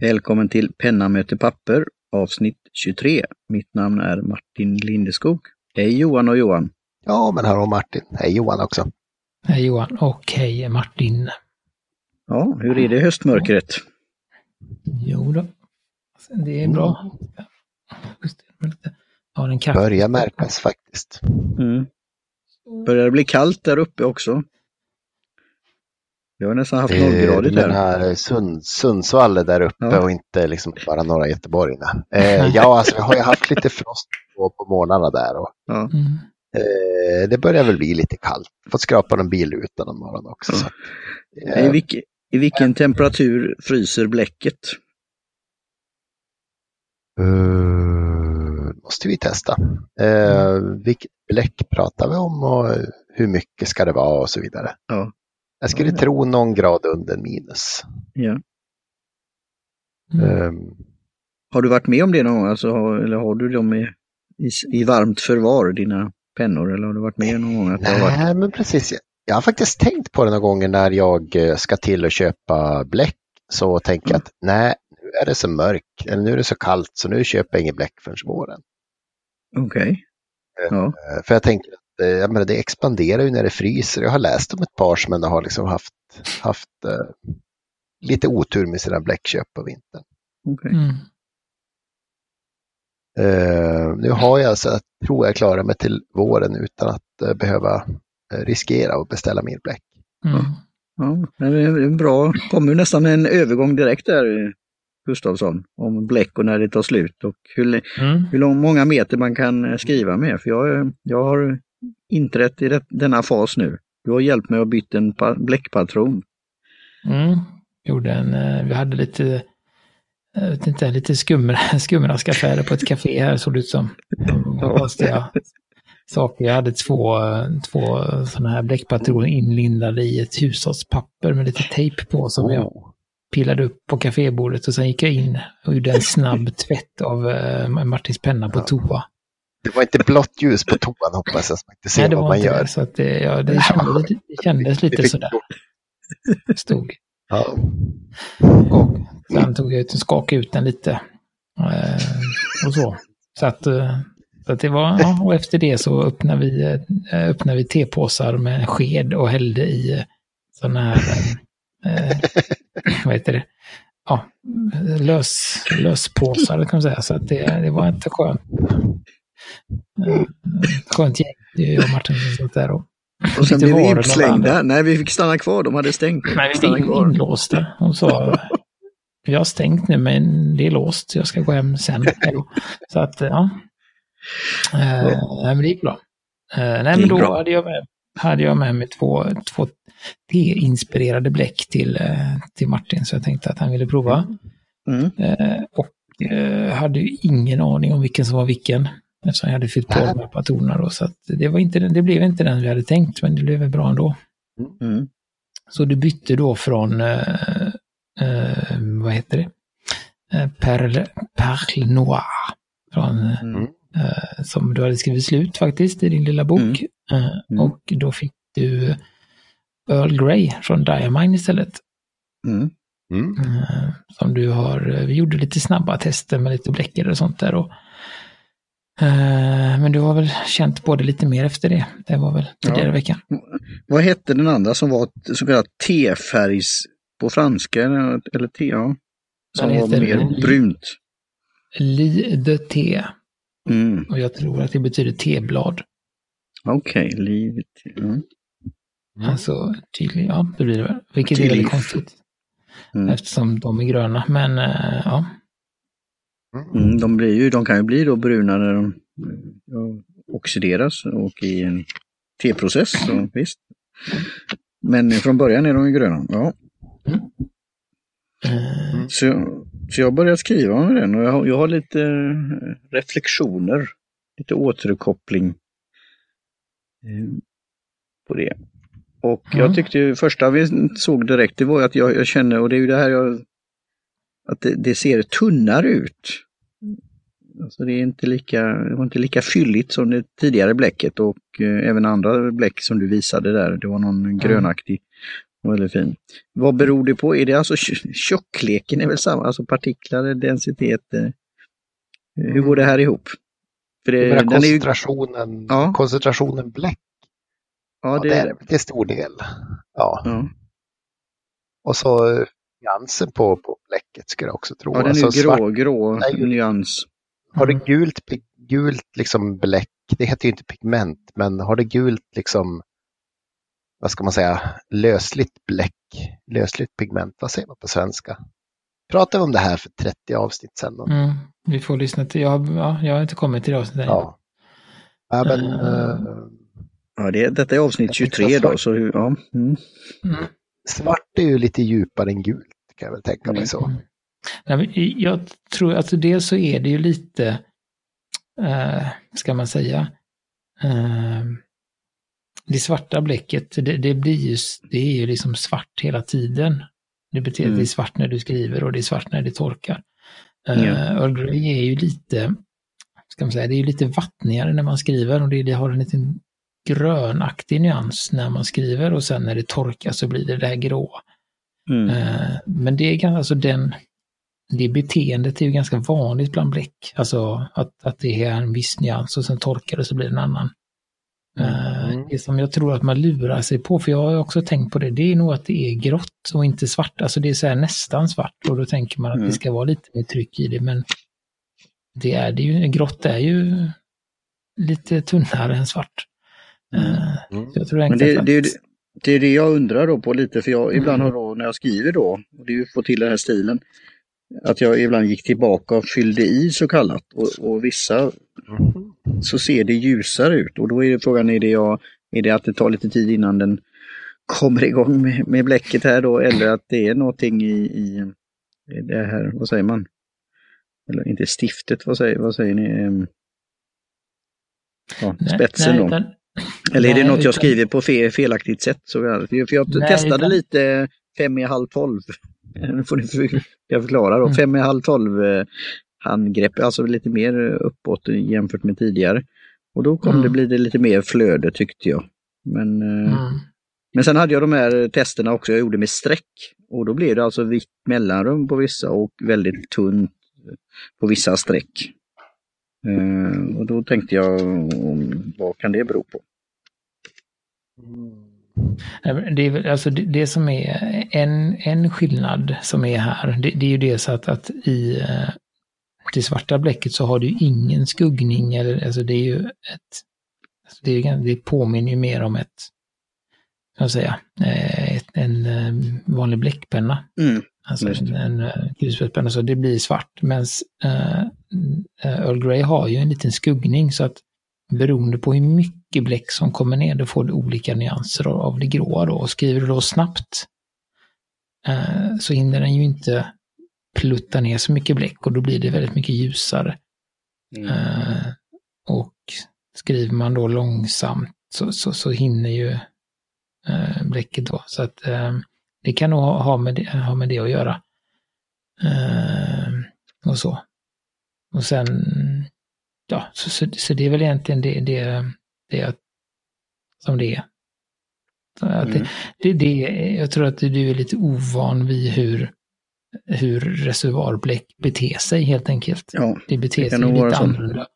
Välkommen till Penna möter papper avsnitt 23. Mitt namn är Martin Lindeskog. Hej Johan och Johan. Ja, men hallå Martin. Hej Johan också. Hej Johan och hej Martin. Ja, hur är det i höstmörkret? Jo då. Det är bra. Ja, den kaffe. Börjar märkas faktiskt. Mm. Börjar det bli kallt där uppe också? Vi har nästan haft nollgradigt här. Den här Sund, Sundsvall är där uppe ja. och inte liksom bara norra Göteborg. Eh, ja, alltså vi har ju haft lite frost på, på morgnarna där. Och, ja. eh, det börjar väl bli lite kallt. Fått skrapa någon bilruta någon morgon också. Ja. Så, eh, I, vilk, I vilken temperatur fryser bläcket? Uh, måste vi testa. Uh, vilket bläck pratar vi om och hur mycket ska det vara och så vidare. Ja. Jag skulle ja. tro någon grad under minus. Ja. Mm. Um, har du varit med om det någon gång? Alltså, eller har du dem i, i, i, varmt förvar, dina pennor? Eller har du varit med någon gång? Att nej, varit... men precis. Jag har faktiskt tänkt på det några gånger när jag eh, ska till och köpa bläck. Så tänker jag mm. att nej, nu är det så mörkt, eller nu är det så kallt så nu köper jag inget bläck förrän våren. Okej. Okay. Ja. Eh, för jag tänker Eh, jag menar, det expanderar ju när det fryser. Jag har läst om ett par som ändå har liksom haft, haft uh, lite otur med sina bläckköp på vintern. Okay. Mm. Uh, nu har jag så att tror jag klarar mig till våren utan att uh, behöva riskera att beställa mer bläck. Mm. Ja, det är bra. kommer nästan en övergång direkt där, Gustavsson, om bläck och när det tar slut och hur, mm. hur lång, många meter man kan skriva med. För jag, jag har inträtt i det, denna fas nu. Du har hjälpt mig att byta en bläckpatron. Mm, gjorde en, eh, vi hade lite, jag vet inte, lite skumra, skumraskaffärer på ett café här såg det ut som. Konstiga saker. Jag hade två, två sådana här bläckpatroner inlindade i ett hushållspapper med lite tejp på som oh. jag pillade upp på kafébordet och sen gick jag in och gjorde en snabb tvätt av uh, Martins penna på toa. Det var inte blått ljus på toan hoppas jag, så man inte ser Nej, vad man gör. Det, så att det, ja, det, kändes, det kändes lite sådär. Det stod. Ja. Och sen tog jag ut och skakade ut den lite. Eh, och så. Så att, eh, så att det var, ja, och efter det så öppnade vi, eh, öppnade vi tepåsar med sked och hällde i sådana här, eh, vad heter det, ja, lös, löspåsar kan man säga. Så att det, det var inte skönt. Eh, skönt gäng, det är jag och Martin som satt där och och sen blev vi inslängda. Nej, vi fick stanna kvar. De hade stängt. Nej, vi blev inlåsta. Hon sa, vi har stängt nu men det är låst. Jag ska gå hem sen. Så att, ja. Uh, men det gick bra. Uh, nej, men då bra. hade jag med, hade jag med mig två, två T-inspirerade bläck till, uh, till Martin. Så jag tänkte att han ville prova. Mm. och hade ju ingen aning om vilken som var vilken. Eftersom jag hade fyllt på de här patronerna då. Så det, var inte, det blev inte den vi hade tänkt, men det blev väl bra ändå. Mm. Så du bytte då från, eh, eh, vad heter det? Eh, Perle, Perle Noir. Från, mm. eh, som du hade skrivit slut faktiskt i din lilla bok. Mm. Eh, mm. och då fick du Earl Grey från Diamine istället. Mm. Mm. Eh, som du har, vi gjorde lite snabba tester med lite bläckare och sånt där. Och Eh, men du har väl känt på det lite mer efter det. Det var väl tidigare ja. veckan. Vad hette den andra som var så kallat tefärgs på franska? Eller te, ja. Som var mer brunt. Li de te. Mm. Och jag tror att det betyder teblad. Okej, okay, liv mm. Alltså, tydlig, ja, det blir det väl. Vilket är väldigt konstigt. Mm. Eftersom de är gröna, men uh, ja. Mm, de, blir ju, de kan ju bli då bruna när de oxideras och i en T-process, så visst. Men från början är de ju gröna. Ja. Mm. Så, så jag började skriva om den och jag har, jag har lite reflektioner, lite återkoppling eh, på det. Och mm. jag tyckte ju första vi såg direkt, det var att jag, jag känner, och det är ju det här jag att det, det, ser tunnare ut. Alltså det, är inte lika, det var inte lika fylligt som det tidigare bläcket och eh, även andra bläck som du visade där. Det var någon mm. grönaktig Väldigt fin. Vad beror det på? Är det alltså tjockleken är väl samma, alltså partiklar, densitet? Eh, hur går det här ihop? För det, den koncentrationen, ju... ja. koncentrationen bläck. Ja, det... Ja, det är det till stor del. Ja. ja. Och så eh, nyansen på, på bläcket skulle jag också tro. Ja, den är alltså, grå, svart... grå Nej, nyans. Har du gult, gult liksom bläck, det heter ju inte pigment, men har du gult liksom, vad ska man säga, lösligt bläck, lösligt pigment, vad säger man på svenska? Pratade vi om det här för 30 avsnitt sedan? Mm, vi får lyssna till, jag, ja, jag har inte kommit till det avsnittet ja. ja, men, uh, ja det, detta är avsnitt 23 då, så ja. Mm. Mm. Svart är ju lite djupare än gult, kan jag väl tänka mig så. Mm. Jag tror, alltså dels så är det ju lite, eh, ska man säga, eh, det svarta bläcket, det, det, blir ju, det är ju liksom svart hela tiden. Det betyder mm. att det är svart när du skriver och det är svart när det torkar. Uh, Earl Grey är ju lite, ska man säga, det är ju lite vattnigare när man skriver och det, det har en liten grönaktig nyans när man skriver och sen när det torkar så blir det det här grå. Mm. Uh, men det är ganska, alltså den, det beteendet är ju ganska vanligt bland bläck. Alltså att, att det är en viss nyans och sen torkar det så blir det en annan. Eh, mm. Det som jag tror att man lurar sig på, för jag har också tänkt på det, det är nog att det är grått och inte svart. Alltså det är så här nästan svart och då tänker man att mm. det ska vara lite mer tryck i det, men det är det ju. Grått är ju lite tunnare än svart. Mm. mm. jag tror men det, det, det, är det jag undrar då på lite, för jag ibland har då när jag skriver då, och det är ju få till den här stilen, att jag ibland gick tillbaka och fyllde i så kallat. Och, och vissa så ser det ljusare ut och då är frågan, är det, jag, är det att det tar lite tid innan den kommer igång med, med bläcket här då eller att det är någonting i, i det här, vad säger man? Eller inte stiftet, vad säger, vad säger ni? Ehm, ja, spetsen nej, nej, då. Eller är det något jag skriver på fel, felaktigt sätt? Så jag, för jag nej, testade utan... lite fem i halv tolv nu får ni jag förklara då. Mm. Fem i halv tolv eh, handgrepp, alltså lite mer uppåt jämfört med tidigare. Och då kom mm. det bli det lite mer flöde tyckte jag. Men, eh, mm. men sen hade jag de här testerna också jag gjorde med streck. Och då blev det alltså vitt mellanrum på vissa och väldigt tunt på vissa streck. Uh, och då tänkte jag, vad kan det bero på? Mm. Det, är, alltså det, det, som är en, en skillnad som är här, det, det är ju dels att, att i eh, det svarta bläcket så har du ingen skuggning, eller alltså det är ju ett, alltså det, är, det påminner ju mer om ett, kan jag säga, eh, ett, en eh, vanlig bläckpenna. Mm, alltså en, en kulspetspenna, så det blir svart. Men uh, Earl Grey har ju en liten skuggning så att beroende på hur mycket bläck som kommer ner, då får du olika nyanser av det gråa då. Och skriver du då snabbt eh, så hinner den ju inte plutta ner så mycket bläck och då blir det väldigt mycket ljusare. Mm. Eh, och skriver man då långsamt så, så, så hinner ju eh, bläcket då. Så att eh, det kan nog ha med det, ha med det att göra. Eh, och så. Och sen ja, så, så, så, det är väl egentligen det, det, det som det är. Att mm. det, det, jag tror att du är lite ovan vid hur, hur reservoarbläck beter sig helt enkelt. Ja, det beter det sig lite annorlunda.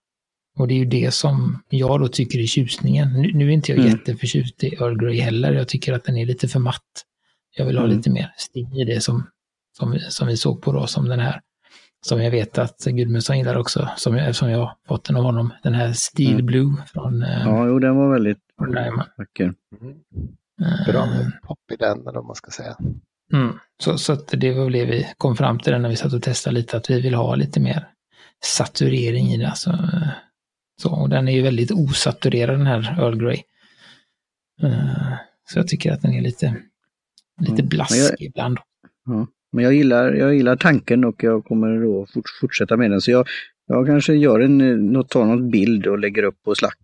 Och det är ju det som jag då tycker är tjusningen. Nu, nu är inte jag mm. jätteförtjust i Earl Grey heller. Jag tycker att den är lite för matt. Jag vill ha mm. lite mer sting i det som, som, vi, som vi såg på då, som den här som jag vet att Gudmundsson gillar också, som jag, eftersom jag fått den av honom. Den här Steel mm. Blue från... Eh, ja, jo, den var väldigt vacker. Mm. Bra med pop i den, eller vad man ska säga. Mm. Så, så att det var det vi kom fram till när vi satt och testade lite, att vi vill ha lite mer saturering i det. Alltså, så, och den är ju väldigt osaturerad den här Earl Grey. Uh, så jag tycker att den är lite, lite blaskig jag, ibland. Ja. Men jag gillar, jag gillar tanken och jag kommer då fort, fortsätta med den. Så jag, jag kanske gör en, något, tar något bild och lägger upp på Slack.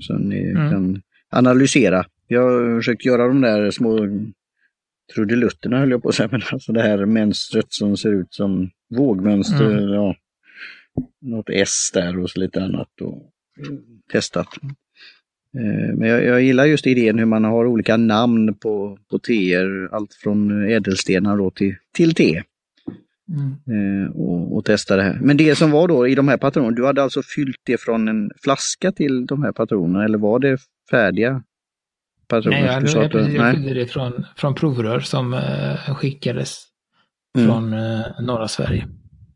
Så ni mm. kan analysera. Jag har försökt göra de där små trudelutterna höll jag på att säga, men alltså det här mönstret som ser ut som vågmönster. Mm. Ja, något S där och så lite annat. Och testat. Eh, men jag, jag, gillar just idén hur man har olika namn på, på teer, allt från ädelstenar då till, till te. Mm. Eh, och, och, testa det här. Men det som var då i de här patronerna, du hade alltså fyllt det från en flaska till de här patronerna eller var det färdiga patroner? Nej, jag, jag, jag, jag fyllde det från, från provrör som uh, skickades mm. från uh, norra Sverige.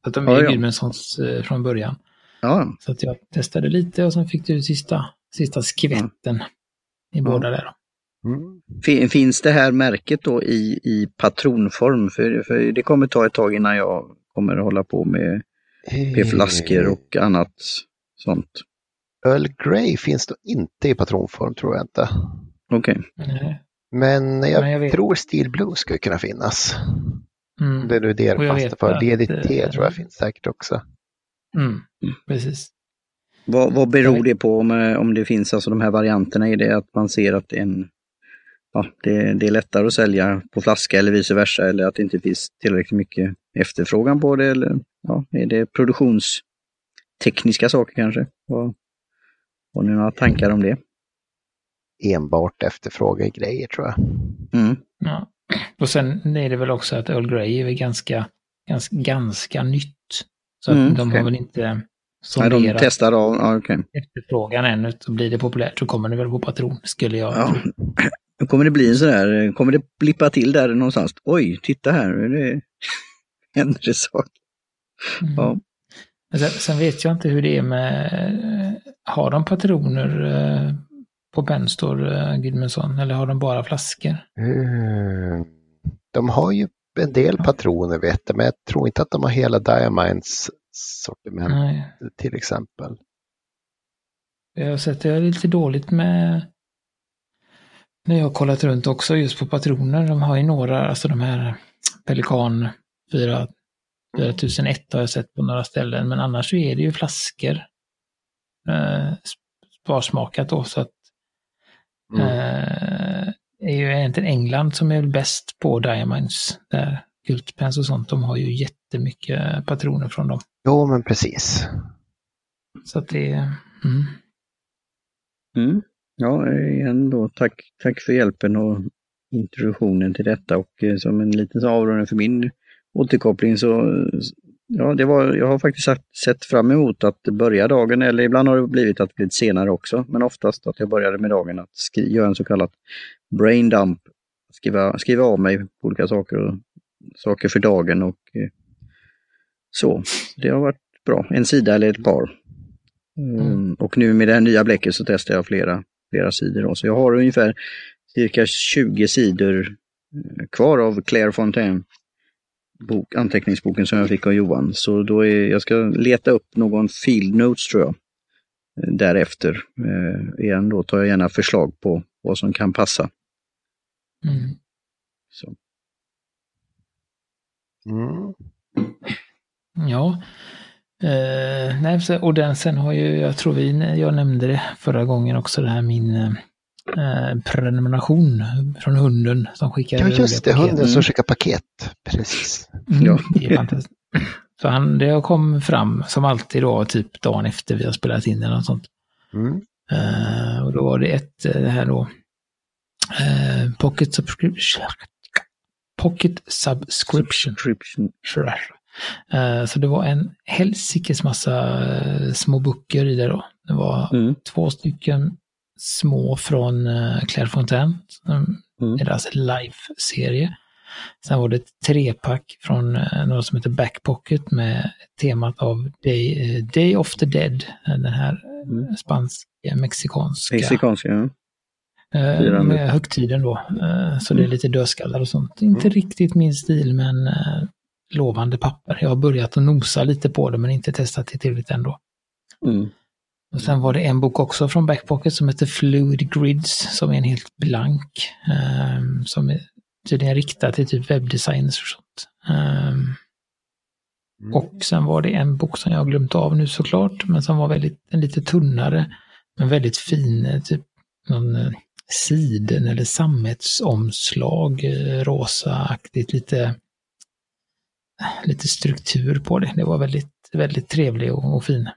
Så att de är ja, Gudmundssons uh, från början. Ja. Så att jag testade lite och sen fick du sista, sista skvätten ja. i båda där. Mm. Finns det här märket då i, i patronform? För, för det kommer ta ett tag innan jag kommer att hålla på med, med eh. flaskor och annat sånt. Earl Grey finns då inte i patronform tror jag inte. Okej. Okay. Men jag, Men jag tror Steel Blue skulle kunna finnas. Mm. Det är nu det är fast för. DDT äh, tror jag finns säkert också. Mm. mm. Precis. Vad, vad beror det på om, om det finns alltså de här varianterna? Är det att man ser att en ja, det, det, är lättare att sälja på flaska eller vice versa eller att det inte finns tillräckligt mycket efterfrågan på det eller ja, är det produktionstekniska saker kanske? Vad, har ni några tankar om det? Enbart efterfråga grejer tror jag. Mm. Ja. Och sen är det väl också att Earl Grey är ganska, ganska, ganska nytt. Så mm, de okay. har väl inte Nej, de testar av, ja, okay. efterfrågan än. Så blir det populärt så kommer det väl på patron, skulle jag ja. tro. Kommer det bli en sån där, kommer det blippa till där någonstans? Oj, titta här, det händer det saker. Mm. Ja. Sen, sen, vet jag inte hur det är med, har de patroner eh, på Benstor, eh, Gudmundsson, eller har de bara flaskor? Mm. De har ju en del patroner vet jag, men jag tror inte att de har hela Diamines sortiment Nej. till exempel. Jag har sett, det är lite dåligt med när jag har kollat runt också just på patroner. De har ju några, alltså de här Pelikan 4, 4001 har jag sett på några ställen, men annars så är det ju flaskor. Eh, sparsmakat då, så att mm. eh, är ju egentligen England som är bäst på Diamonds. Där Gultpens och sånt, de har ju jättemycket patroner från dem. Jo, men precis. Så att det. Mm. Mm. Ja, igen då, tack, tack för hjälpen och introduktionen till detta och eh, som en liten avrundning för min återkoppling så ja, det var, jag har faktiskt sett fram emot att börja dagen, eller ibland har det blivit att det blivit senare också, men oftast att jag började med dagen att göra en så kallad brain dump, skriva, skriva av mig på olika saker och saker för dagen och eh, så. Det har varit bra, en sida eller ett par. Mm. Mm, och nu med det här nya bläcket så testar jag flera flera sidor. Då. Så jag har ungefär cirka 20 sidor eh, kvar av Claire Fontaine, bok, anteckningsboken som jag fick av Johan. Så då är, jag ska leta upp någon field notes tror jag. Eh, därefter. Eh, igen då tar jag gärna förslag på vad som kan passa. Mm. Så. Mm. Ja, Eh, nej, och den sen har ju, jag tror vi, jag nämnde det förra gången också, det här min eh, prenumeration från hunden som skickar Ja, just det, hunden som skickar paket. Precis. Mm, ja. det är fantastiskt. Så han, det kom fram som alltid då, typ dagen efter vi har spelat in eller något sånt. Mm. Uh, och då var det ett, det här då, uh, Pocket Subscription. Pocket Subscription. subscription. Eh, så det var en helsikes massa eh, små böcker i det då. Det var mm. två stycken små från eh, Claire Fontaine, mm. deras live-serie. Sen var det ett trepack från något som heter Backpocket med temat av Day, Day of the Dead, den här mm. spanska, mexikanska. Mexikanska, ja. Med högtiden då. Så det är mm. lite dödskallar och sånt. Inte mm. riktigt min stil men lovande papper. Jag har börjat att nosa lite på det men inte testat det tillräckligt ändå. Mm. Och sen var det en bok också från Backpocket som heter Fluid Grids som är en helt blank. Um, som är tydligen riktad till typ webbdesigners och sånt. Um, mm. Och sen var det en bok som jag har glömt av nu såklart, men som var väldigt, en lite tunnare, men väldigt fin, eh, typ någon eh, siden eller sammetsomslag, eh, rosa-aktigt, lite lite struktur på det. Det var väldigt, väldigt trevlig och, och fin.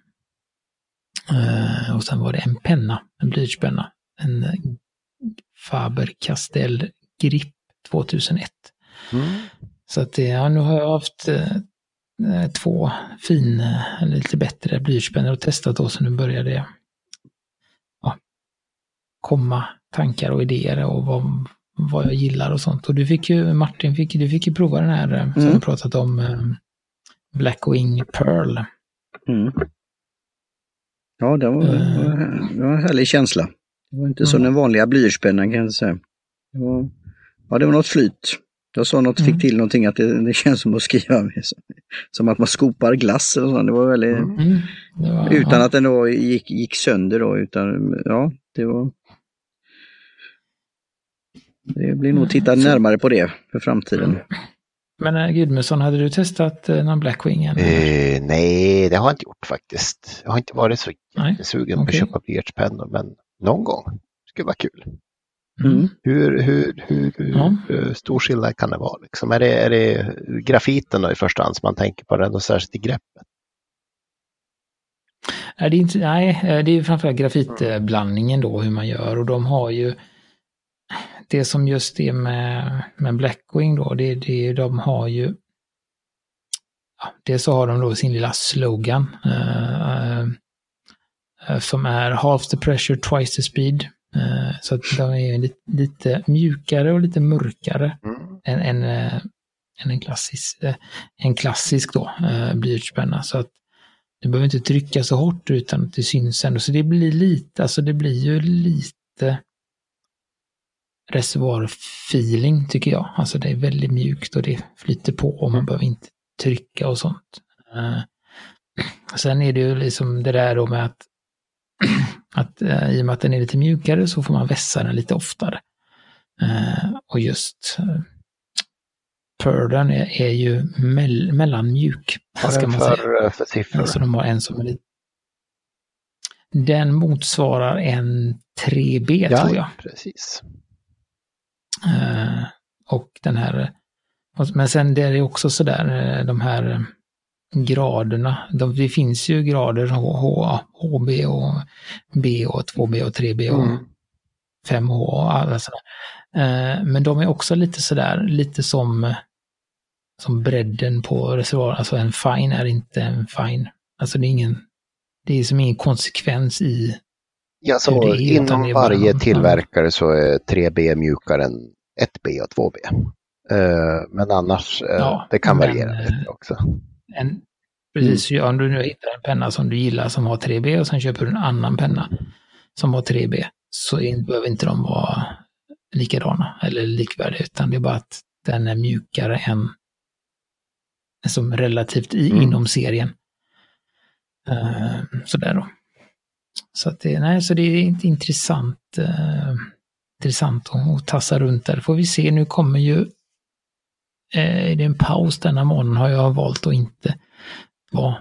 Uh, och sen var det en penna, en blyertspenna. en Faber Castell Grip 2001. Mm. Så att det, ja, nu har jag haft eh, två fina, eller lite bättre blyertspennor och testat då, så nu börjar det ja, komma tankar och idéer och vad, vad jag gillar och sånt. Och du fick ju, Martin, fick, du fick ju prova den här mm. som vi pratat om, eh, Blackwing Pearl. Mm. Ja, det var, uh, det var en härlig känsla. Det var inte mm. som den vanliga blyertspennan kan jag säga. Det var, ja, det var något flyt. Jag sa något, mm. fick till någonting att det, det känns som att skriva med, som att man skopar glass och sånt. Det var väldigt, mm. mm. det var, utan ja. att den då gick, gick sönder då, utan ja, det var det blir nog titta närmare på det för framtiden. Men äh, Gudmundsson, hade du testat äh, någon Blackwing? Uh, nej, det har jag inte gjort faktiskt. Jag har inte varit så sugen okay. på att köpa blyertspennor, men någon gång. Det skulle vara kul. Mm. Hur, hur, hur, ja. hur, stor skillnad kan det vara? Liksom? Är, det, är det grafiten då i första hand som man tänker på, den och särskilt i greppet? Nej, det är, inte, nej, det är framförallt grafitblandningen då, hur man gör. Och de har ju, det som just är med, med Blackwing då, det, det, de har ju, ja, det så har de då sin lilla slogan, uh, uh, som är half the pressure, twice the speed. Uh, så att de är lite, lite, mjukare och lite mörkare mm. än, än, än, en klassisk, en klassisk då, blyertspenna. Så att det behöver inte trycka så hårt utan att det syns ändå. Så det blir lite, alltså det blir ju lite reservoarfeeling tycker jag. Alltså det är väldigt mjukt och det flyter på och man mm. behöver inte trycka och sånt. Uh, sen är det ju liksom det där då med att, att uh, i och med att den är lite mjukare så får man vässa den lite oftare. Uh, och just uh, Purden är, är ju mell mellanmjuk. Vad ska man för, säga. för siffror? Alltså de har en som är lite... Den motsvarar en 3B ja, tror jag. precis. Eh, och den här, men sen det är också sådär, eh, de här graderna, de, det finns ju grader H, HB och B och 2B och 3B och mm. 5H och alla sådär. Eh, men de är också lite sådär, lite som, som bredden på reservoaren, alltså en fine är inte en fine. Alltså det är ingen, det är som ingen konsekvens i Ja, så är, inom varje tillverkare så är 3B mjukare än 1B och 2B. Uh, eh, men annars, uh, ja, det kan variera men, lite också. En, precis, mm. om du nu hittar en penna som du gillar som har 3B och sen köper du en annan penna som har 3B så behöver inte de vara likadana eller likvärdiga utan det är bara att den är mjukare än som relativt i, mm. inom serien. Uh, sådär då. Så, att det, nej, så det är inte intressant, eh, intressant att tassa runt där. Får vi se, nu kommer ju eh, är det en paus denna månaden har jag valt att inte vara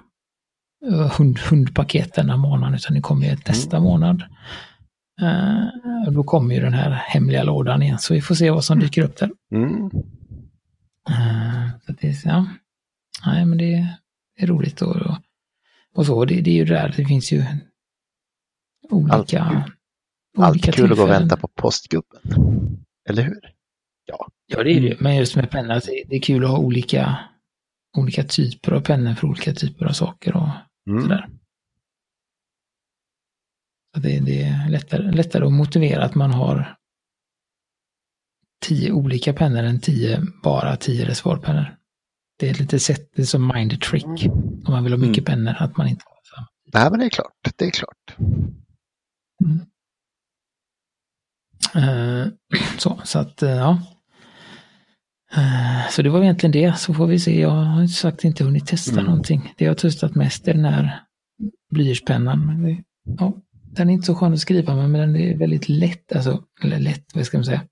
eh, hund, hundpaket denna månaden utan det kommer nästa mm. månad. Uh, då kommer ju den här hemliga lådan igen så vi får se vad som dyker upp där. Mm. Uh, så det, ja. Nej men det är roligt och, och så. Det, det är ju det där, det finns ju olika Alltid kul, Alltid kul att gå och vänta på postgubben. Eller hur? Ja. Ja, det är det ju. Men just med penna, det är kul att ha olika, olika typer av pennor för olika typer av saker och mm. sådär. Så det, det är lättare, lättare att motivera att man har tio olika pennor än tio, bara tio reservoarpennor. Det är ett litet sätt, det är som mind trick. Om man vill ha mycket mm. pennor, att man inte har samma. Nej, men det är klart. Det är klart. Mm. Så, så att, uh, ja. Uh, så det var egentligen det, så får vi se. Jag har sagt inte hunnit testa mm. någonting. Det jag har testat mest är den här blyertspennan. ja, den är inte så skön att skriva med, men den är väldigt lätt, alltså, eller lätt, vad ska man säga?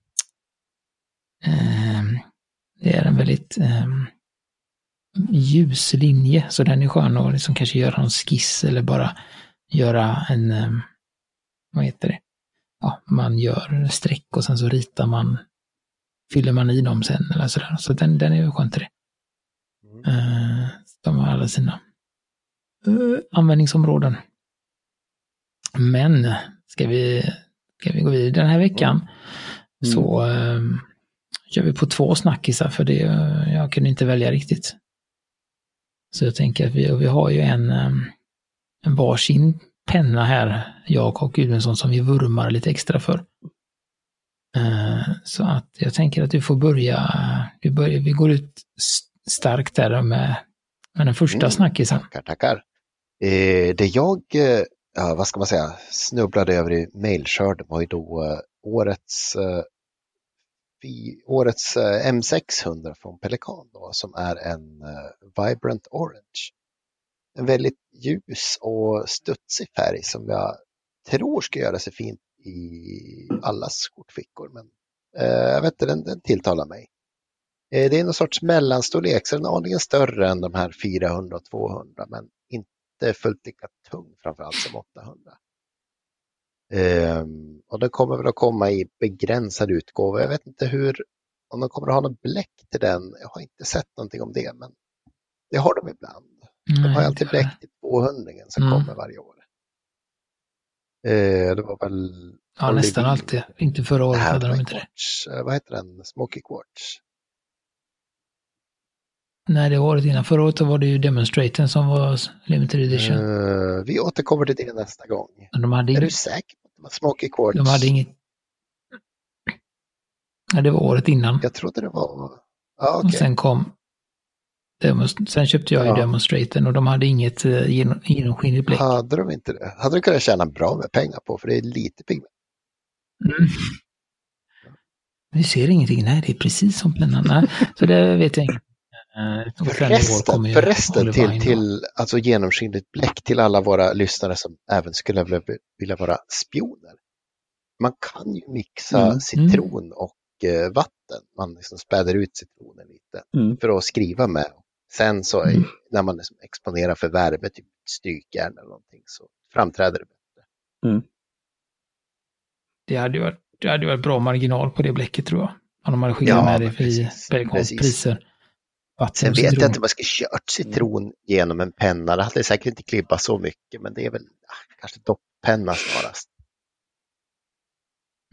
Ehm, det är en väldigt um, ljus linje, så den är skön att liksom kanske göra en skiss eller bara göra en um, vad heter det? Ja, man gör streck och sen så ritar man, fyller man i dem sen eller sådär. Så den, den är ju skön till det. Mm. Uh, de har alla sina uh, användningsområden. Men ska vi ska vi gå vidare. Den här veckan Mm. så eh, kör vi på två snackisar för det, jag kunde inte välja riktigt. Så jag tänker att vi, vi har ju en, eh, en varsin penna här, jag och Gudmundsson, som vi vurmar lite extra för. Eh, Så att jag tänker att du får börja, vi, börjar, vi går ut starkt där med, med den första Mm. snackisen. Tackar, tackar. Eh, det jag, eh, vad ska man säga, snubblade över i mailskörden var ju då eh, årets, årets eh, M600 från Pelikan då, som är en Vibrant Orange. En väldigt ljus och studsig färg som jag tror ska göra sig fint i allas kortfickor. Men eh, jag vet inte, den, den tilltalar mig. Eh, Det är någon sorts mellanstorlek, så den är aningen större än de här 400 och 200, men inte fullt lika tung framförallt som 800. Eh, och den kommer väl att komma i begränsad utgåva. Jag vet inte hur, om de kommer att ha något bläck till den. Jag har inte sett någonting om det, men det har de ibland. De har alltid bläck till 200 som Mm. kommer varje år. Eh, det var väl Ja, nästan Olivin. alltid. Inte förra året hade de inte det. Eh, vad heter den? Smoky Quartz. Nej, det var året innan. Förra året var det ju Demonstraten som var limited edition. Eh, vi återkommer till det nästa gång. De hade Är du inget, säker på att det var Smoky Quartz? de hade inget... Nej, det var året innan. Jag trodde det var... Ja, Och okej. sen kom... Sen köpte jag ju Ja. Demonstraten och de hade inget eh, genom, genomskinligt bläck. Hade de inte det? Hade du kunnat tjäna bra med pengar på för det är lite pigment. Mm. Vi ser ingenting. Nej, det är precis som pennan. Så det vet jag inte. Eh, Förresten, förresten till, till alltså genomskinligt bläck till alla våra lyssnare som även skulle vilja, vilja vara spioner. Man kan ju mixa Mm. citron och eh, vatten. Man liksom späder ut citronen lite Mm. för att skriva med. Sen så Mm. när man liksom exponerar för värme, typ strykjärn eller någonting, så framträder det bättre. Det hade varit, det hade varit bra marginal på det bläcket tror jag. Om de hade skickat Ja, med det i priser. Sen vet jag inte om jag skulle kört citron genom en penna. Det hade säkert inte klibbat så mycket, men det är väl ah, kanske dopppenna snarast.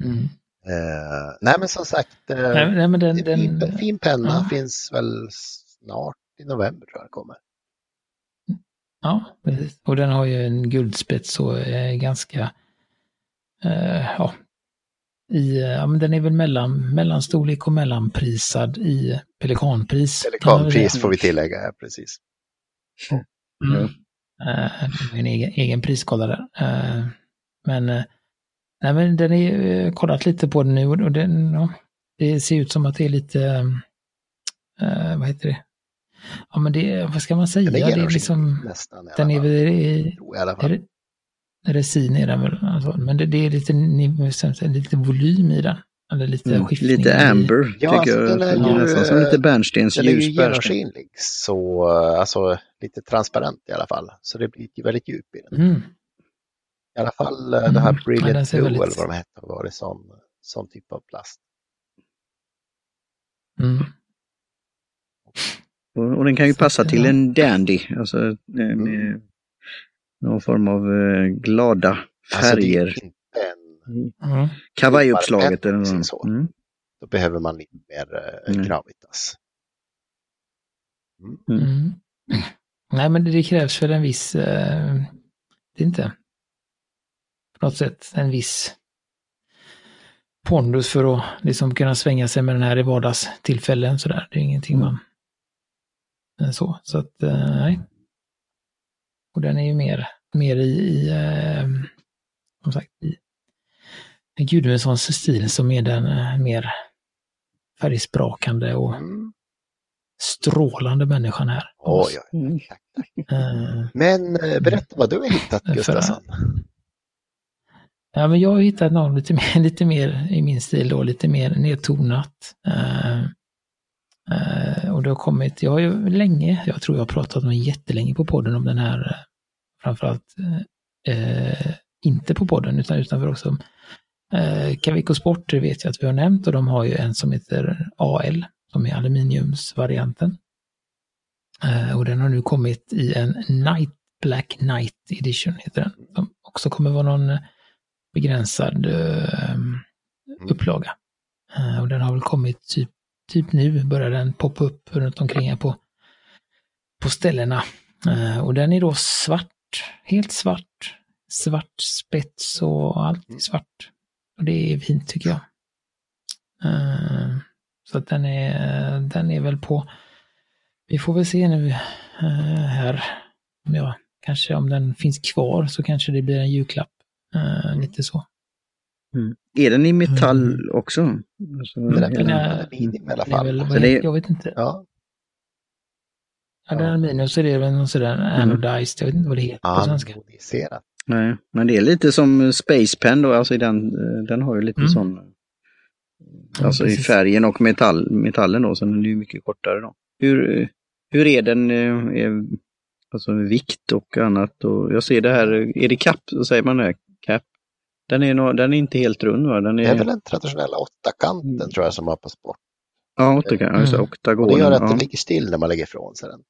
Mm. Eh, nej, men som sagt, eh, Nej, nej, men den, en fin, den, fin penna ja. finns väl snart i november tror jag det kommer. ja, precis. Och den har ju en guldspets och är ganska, eh, ja, i, ja, men den är väl mellan, mellanstorlek och mellanprisad i pelikanpris. Pelikanpris får vi tillägga, ja, precis. Mm. Eh, en egen, egen prisskolla där. Eh, men, eh, nej, men den är kollat lite på den nu och den, det ser ut som att det är lite, vad heter det? Ja men det, vad ska man säga? Den är det är liksom, nästan i alla den är fall. väl i, jag i alla är fall. det, resin är den väl, alltså, men det, det är lite, lite volym i den. Eller lite Mm. skiftning. Lite i- amber, Ja, tycker alltså, den är jag. ju, Nästan som lite Den är ju genomskinlig, så alltså lite transparent i alla fall. Så det blir väldigt djup i den. Mm. I alla fall Mm. det här Ja, den Brilliant ser Blue väldigt- eller vad de hette var det sån, sån typ av plast. Mm. Och, och den kan ju passa till en dandy, alltså eh, med Mm. någon form av eh, glada Alltså färger. inte en, Mm. Kavajuppslaget eller något. så. Mm. då behöver man lite mer eh, Mm. gravitas. Mm. Mm. Nej, men det, krävs väl en viss, eh, det är inte, på något sätt en viss pondus för att liksom kunna svänga sig med den här i vardagstillfällen sådär. Det är ingenting Mm. man, så, så att, eh, nej. Och den är ju mer, mer i, i eh, som sagt, i Gudmundssons stil som är den eh, mer färgsprakande och Mm. strålande människan här. Oj, oj. Mm. Eh, Men eh, berätta vad du har hittat Gustafsson. Ja, men jag har hittat något lite mer, lite mer i min stil då, lite mer nedtonat. Eh, eh, och det har kommit, jag har ju länge, jag tror jag har pratat om jättelänge på podden om den här, eh, framförallt eh, inte på podden utan utanför också. Eh, Cavico Sport det vet jag att vi har nämnt och de har ju en som heter AL, som är aluminiumsvarianten. Eh, och den har nu kommit i en Night Black Night Edition, heter den. Som också kommer vara någon begränsad uh, upplaga. Uh, och den har väl kommit typ, typ nu, börjar den poppa upp runt omkring på, på ställena. Uh, och den är då svart, helt svart, svart spets och allt är svart. Och det är fint tycker jag. så att den är, den är väl på, vi får väl se nu här om jag kanske om den finns kvar så kanske det blir en julklapp. Lite så. Mm. Är den i metall mm. också? Alltså, den är väl aluminium i alla fall. Väl, alltså, det... Jag vet inte. Ja. Ja, den är aluminium så det är väl någon sådär mm. anodized, jag vet inte vad det heter på svenska. Anodiserat. Nej, men det är lite som Space Pen då, alltså den, den har ju lite mm. sån, alltså ja, i färgen och metall, metallen då, så den är ju mycket kortare då. Hur, hur är den, är, Alltså vikt och annat. Och jag ser det här, är det så säger man det? Den är, no, den är inte helt rund va? Den är... Det är väl den traditionella åttakanten mm. tror jag som har på sport. Ja, åttakanten, mm. alltså oktagonen. Och det gör att ja. den ligger still när man lägger ifrån sig den.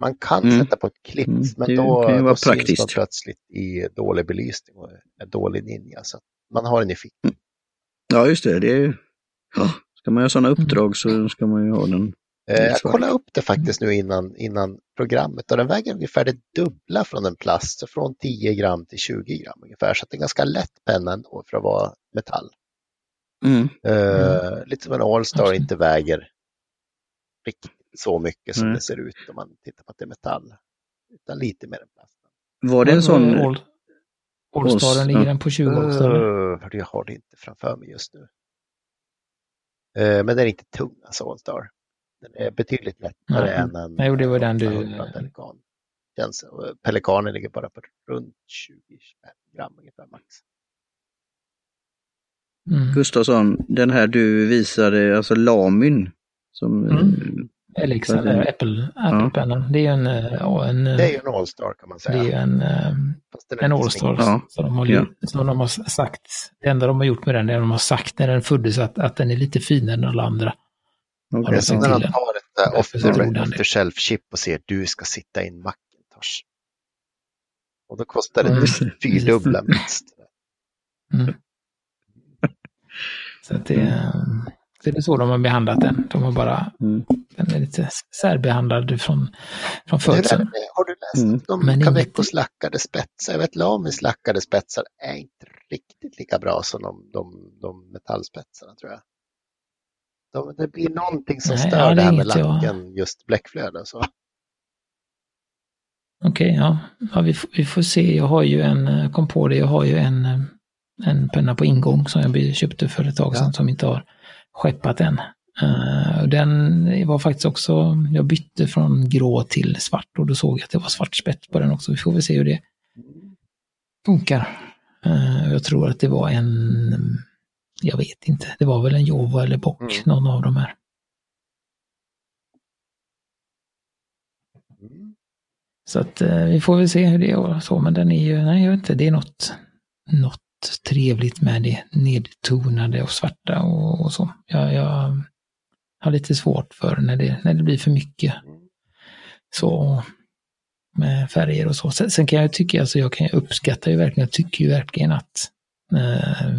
Man kan mm. sätta på ett klipp, mm. men då, då syns man plötsligt i dålig belysning och en dålig ninja. Så man har den i fickan. Mm. Ja, just det. det är... ja. Ska man göra sådana uppdrag så ska man ju ha den jag kollade upp det faktiskt nu innan, innan programmet och den väger ungefär det dubbla från en plast, så från 10 gram till 20 gram ungefär. Så det är en ganska lätt penna ändå för att vara metall. Mm. Uh, mm. Lite som en Allstar okay. inte väger riktigt så mycket som mm. det ser ut om man tittar på att det är metall. Utan lite mer än plast. Var det en sån? All, Allstar, ligger den på 20 också? Uh, jag har det inte framför mig just nu. Uh, men den är inte tung, alltså Allstar. Den är betydligt lättare mm. än en Nej, det var den du... Pelikan. pelikanen ligger bara på runt 20 gram ungefär max. Mm. Gustafsson, den här du visade, alltså Lamin. Som, mm. Elix, eller Apple, Apple-pennan. Ja. Det är en, eh, en... Det är ju en All-Star kan man säga. Det är en, eh, en All-Star ja. som, de har, ja. som de har sagt. Det enda de har gjort med den är att de har sagt när den föddes att, att den är lite finare än alla andra. Okay. Så när han tar ett off-the shelf-chip och säger du ska sitta i en Macintosh. Och då kostar det mm. fyrdubbla minst. Mm. Så det, det är så de har behandlat den. De har bara, mm. den är lite särbehandlad från, från födseln. Har du läst mm. de Men lackade spetsar? Jag vet Lamis lackade spetsar är inte riktigt lika bra som de, de, de metallspetsarna tror jag. De, det blir någonting som Nej, stör ja, det, här med lacken, jag... just bläckflöde. Så. Okej, okay, ja. ja vi, vi, får se. Jag har ju en, eh, kom på det, jag har ju en, eh, en penna på ingång som jag köpte för ett tag sedan ja. som inte har skeppat än. Uh, den var faktiskt också, jag bytte från grå till svart och då såg jag att det var svart spets på den också. Vi får väl se hur det funkar. Uh, jag tror att det var en jag vet inte. Det var väl en Jovo eller Bock, mm. någon av dem här. Mm. Så att eh, vi får väl se hur det är och så, men den är ju, nej jag vet inte, det är något, något trevligt med det nedtonade och svarta och, och så. Jag, jag, har lite svårt för när det, när det blir för mycket. Så med färger och så. Sen, sen kan jag tycka, alltså jag kan uppskatta ju verkligen, jag tycker ju verkligen att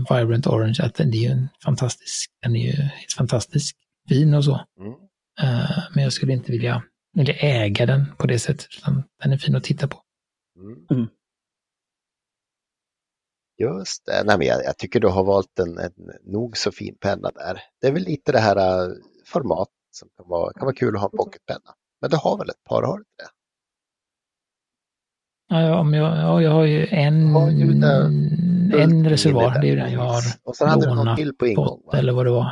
Vibrant Orange, att den är ju en fantastisk, den är ju helt fantastisk fin och så. Mm. Eh, men jag skulle inte vilja, vilja äga den på det sättet, utan den är fin att titta på. Mm. mm. Just det, Nej, men jag, jag, tycker du har valt en, en nog så fin penna där. Det är väl lite det här uh, format som kan vara, kan vara kul att ha en pocketpenna. Men du har väl ett par, har du det? Ja, men jag, ja, jag har ju en, har ju en reservoar. Det är ju den jag har Och sen hade du någon till på ingång, fått, eller vad det var.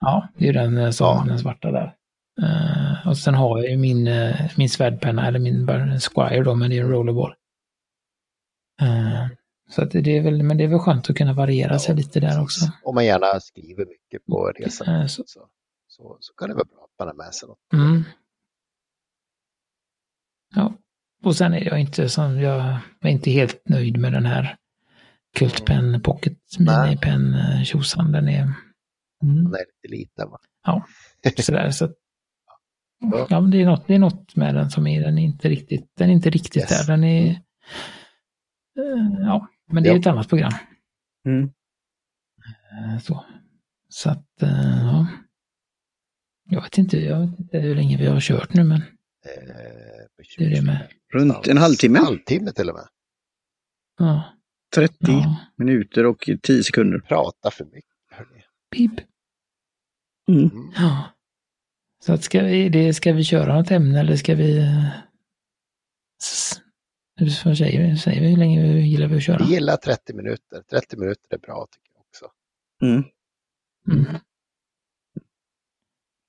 Ja, det är den eh, som ja. den svarta där. Uh, och sen har jag ju min, uh, min svärdpenna, eller min Squire då, men det är en rollerball. Uh, så att det är väl, men det är väl skönt att kunna variera ja, sig lite där också. Om man gärna skriver mycket på resan så. Så, så, så, kan det vara bra att man har med sig något. Mm. Ja, och sen är jag inte som, jag är inte helt nöjd med den här Kultpen Pocket Mini Pen eh, tjosan. Den är... Mm. Den är lite liten va? Ja, sådär. Så, ja, men det, är något, det är något med den som är, den är inte riktigt, den är inte riktigt yes. där. Den är, äh, ja, Men det är Ja. ett annat program. Mm. Eh, Så, så att, eh, ja. Jag vet inte, jag vet inte hur länge vi har kört nu, men Eh, det är det med. Runt en halvtimme. halvtimme till och med. Ja, 30 ja. minuter och 10 sekunder. Prata för mycket. Hörni. Pip. Mm. Mm. Ja. Så att ska vi, det, ska vi köra något ämne eller ska vi... Vad säger vi? Säger vi hur länge vi gillar vi att köra? Vi gillar 30 minuter. 30 minuter är bra tycker jag också. Mm.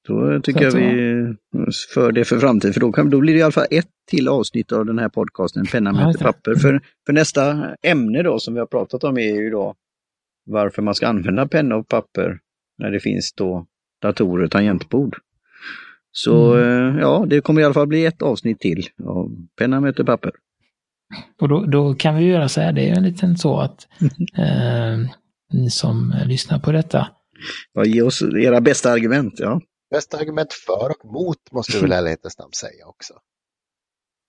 Då tycker jag vi för det för framtiden, för då, kan, då blir det i alla fall ett till avsnitt av den här podcasten, Penna Ja, det. papper. För, för nästa ämne då som vi har pratat om är ju då varför man ska använda penna och papper när det finns då datorer och tangentbord. Så Mm. eh, ja, det kommer i alla fall bli ett avsnitt till av Penna möter papper. Och då, då kan vi göra så här, det är en liten så att eh, ni som lyssnar på detta, Ja, ge oss era bästa argument. Ja, Bästa argument för och mot måste du väl i ärlighetens namn säga också.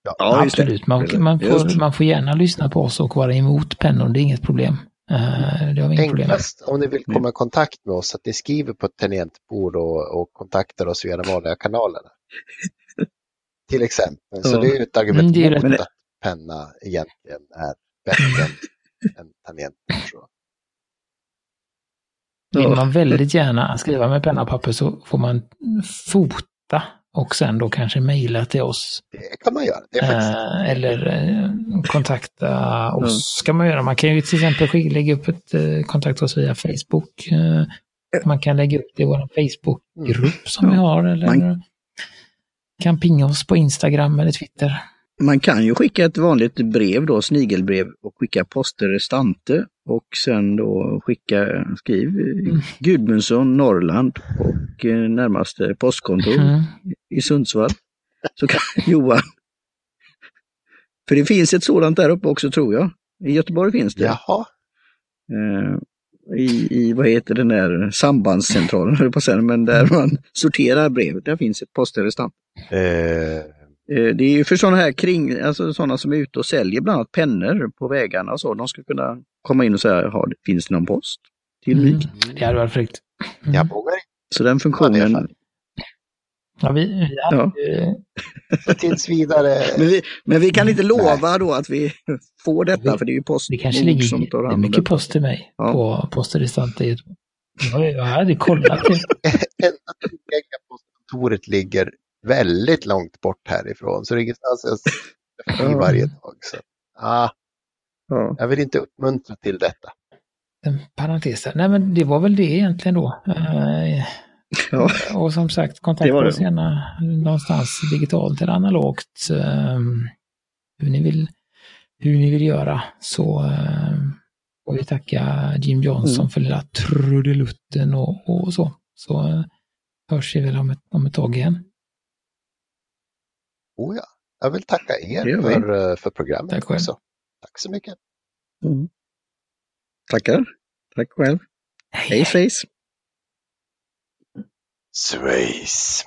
ja det. absolut, man, man, får, man får gärna lyssna på oss och vara emot pennor, det är inget problem. Eh, det har vi inget problem med. Om ni vill komma i kontakt med oss att ni skriver på ett tangentbord och, och kontaktar oss via de vanliga kanalerna. Till exempel. Så Ja. det är ju ett argument Mm, mot rätt. att penna egentligen är bättre än, än tangentbord. Vill man väldigt gärna skriva med penna och papper så får man fota och sen då kanske mejla till oss. Det kan man göra. Faktiskt, Eh, eller eh, kontakta oss kan man göra. Man kan ju till exempel lägga upp ett eh, kontakt oss via Facebook. Man kan lägga upp det i vår Facebookgrupp som vi har. Eller Man- kan pinga oss på Instagram eller Twitter. Man kan ju skicka ett vanligt brev då, snigelbrev, och skicka poster restante och sen då skicka, skriv Mm. Gudmundsson, Norrland och eh, närmaste postkontor Mm. i Sundsvall. Så kan Johan. För det finns ett sådant där uppe också tror jag. I Göteborg finns det. jaha, Eh, I, I, vad heter den där sambandscentralen, höll på men där man sorterar brev. Där finns ett posterrestant. Eh, Det är ju för sådana här kring, alltså sådana som är ute och säljer bland annat pennor på vägarna och så. De ska kunna komma in och säga, har, det- finns det någon post till mig? Mm. Det hade varit fräckt. Mm. jag vågar inte. Så den det funktionen. Ja, vi, vi Ja. ju- tills vidare. Men vi, men vi kan inte lova då att vi får detta, Vi- för det är ju det Postnord kanske ligger som tar det är mycket det. post till mig Ja. på i Göteborg. Jag, hade kollat det. enda tillgängliga postkontoret ligger väldigt långt bort härifrån. Så det är ingenstans jag Ja. varje dag. Så, ah, Ja. jag vill inte uppmuntra till detta. En parentes där. Nej, men det var väl det egentligen då. Eh, Ja. Och som sagt, kontakta oss gärna någonstans digitalt eller analogt. eh, Hur ni vill, hur ni vill göra. Så eh, får vi tacka Jim Johnson Mm. för lilla trudelutten och, och så. Så eh, hörs vi väl om ett, om ett tag igen. Oh ja. Jag vill tacka er för, eh, för programmet Tack själv. också. Tack så mycket. Mm. Tackar. Tack själv. Hej Face. Sways.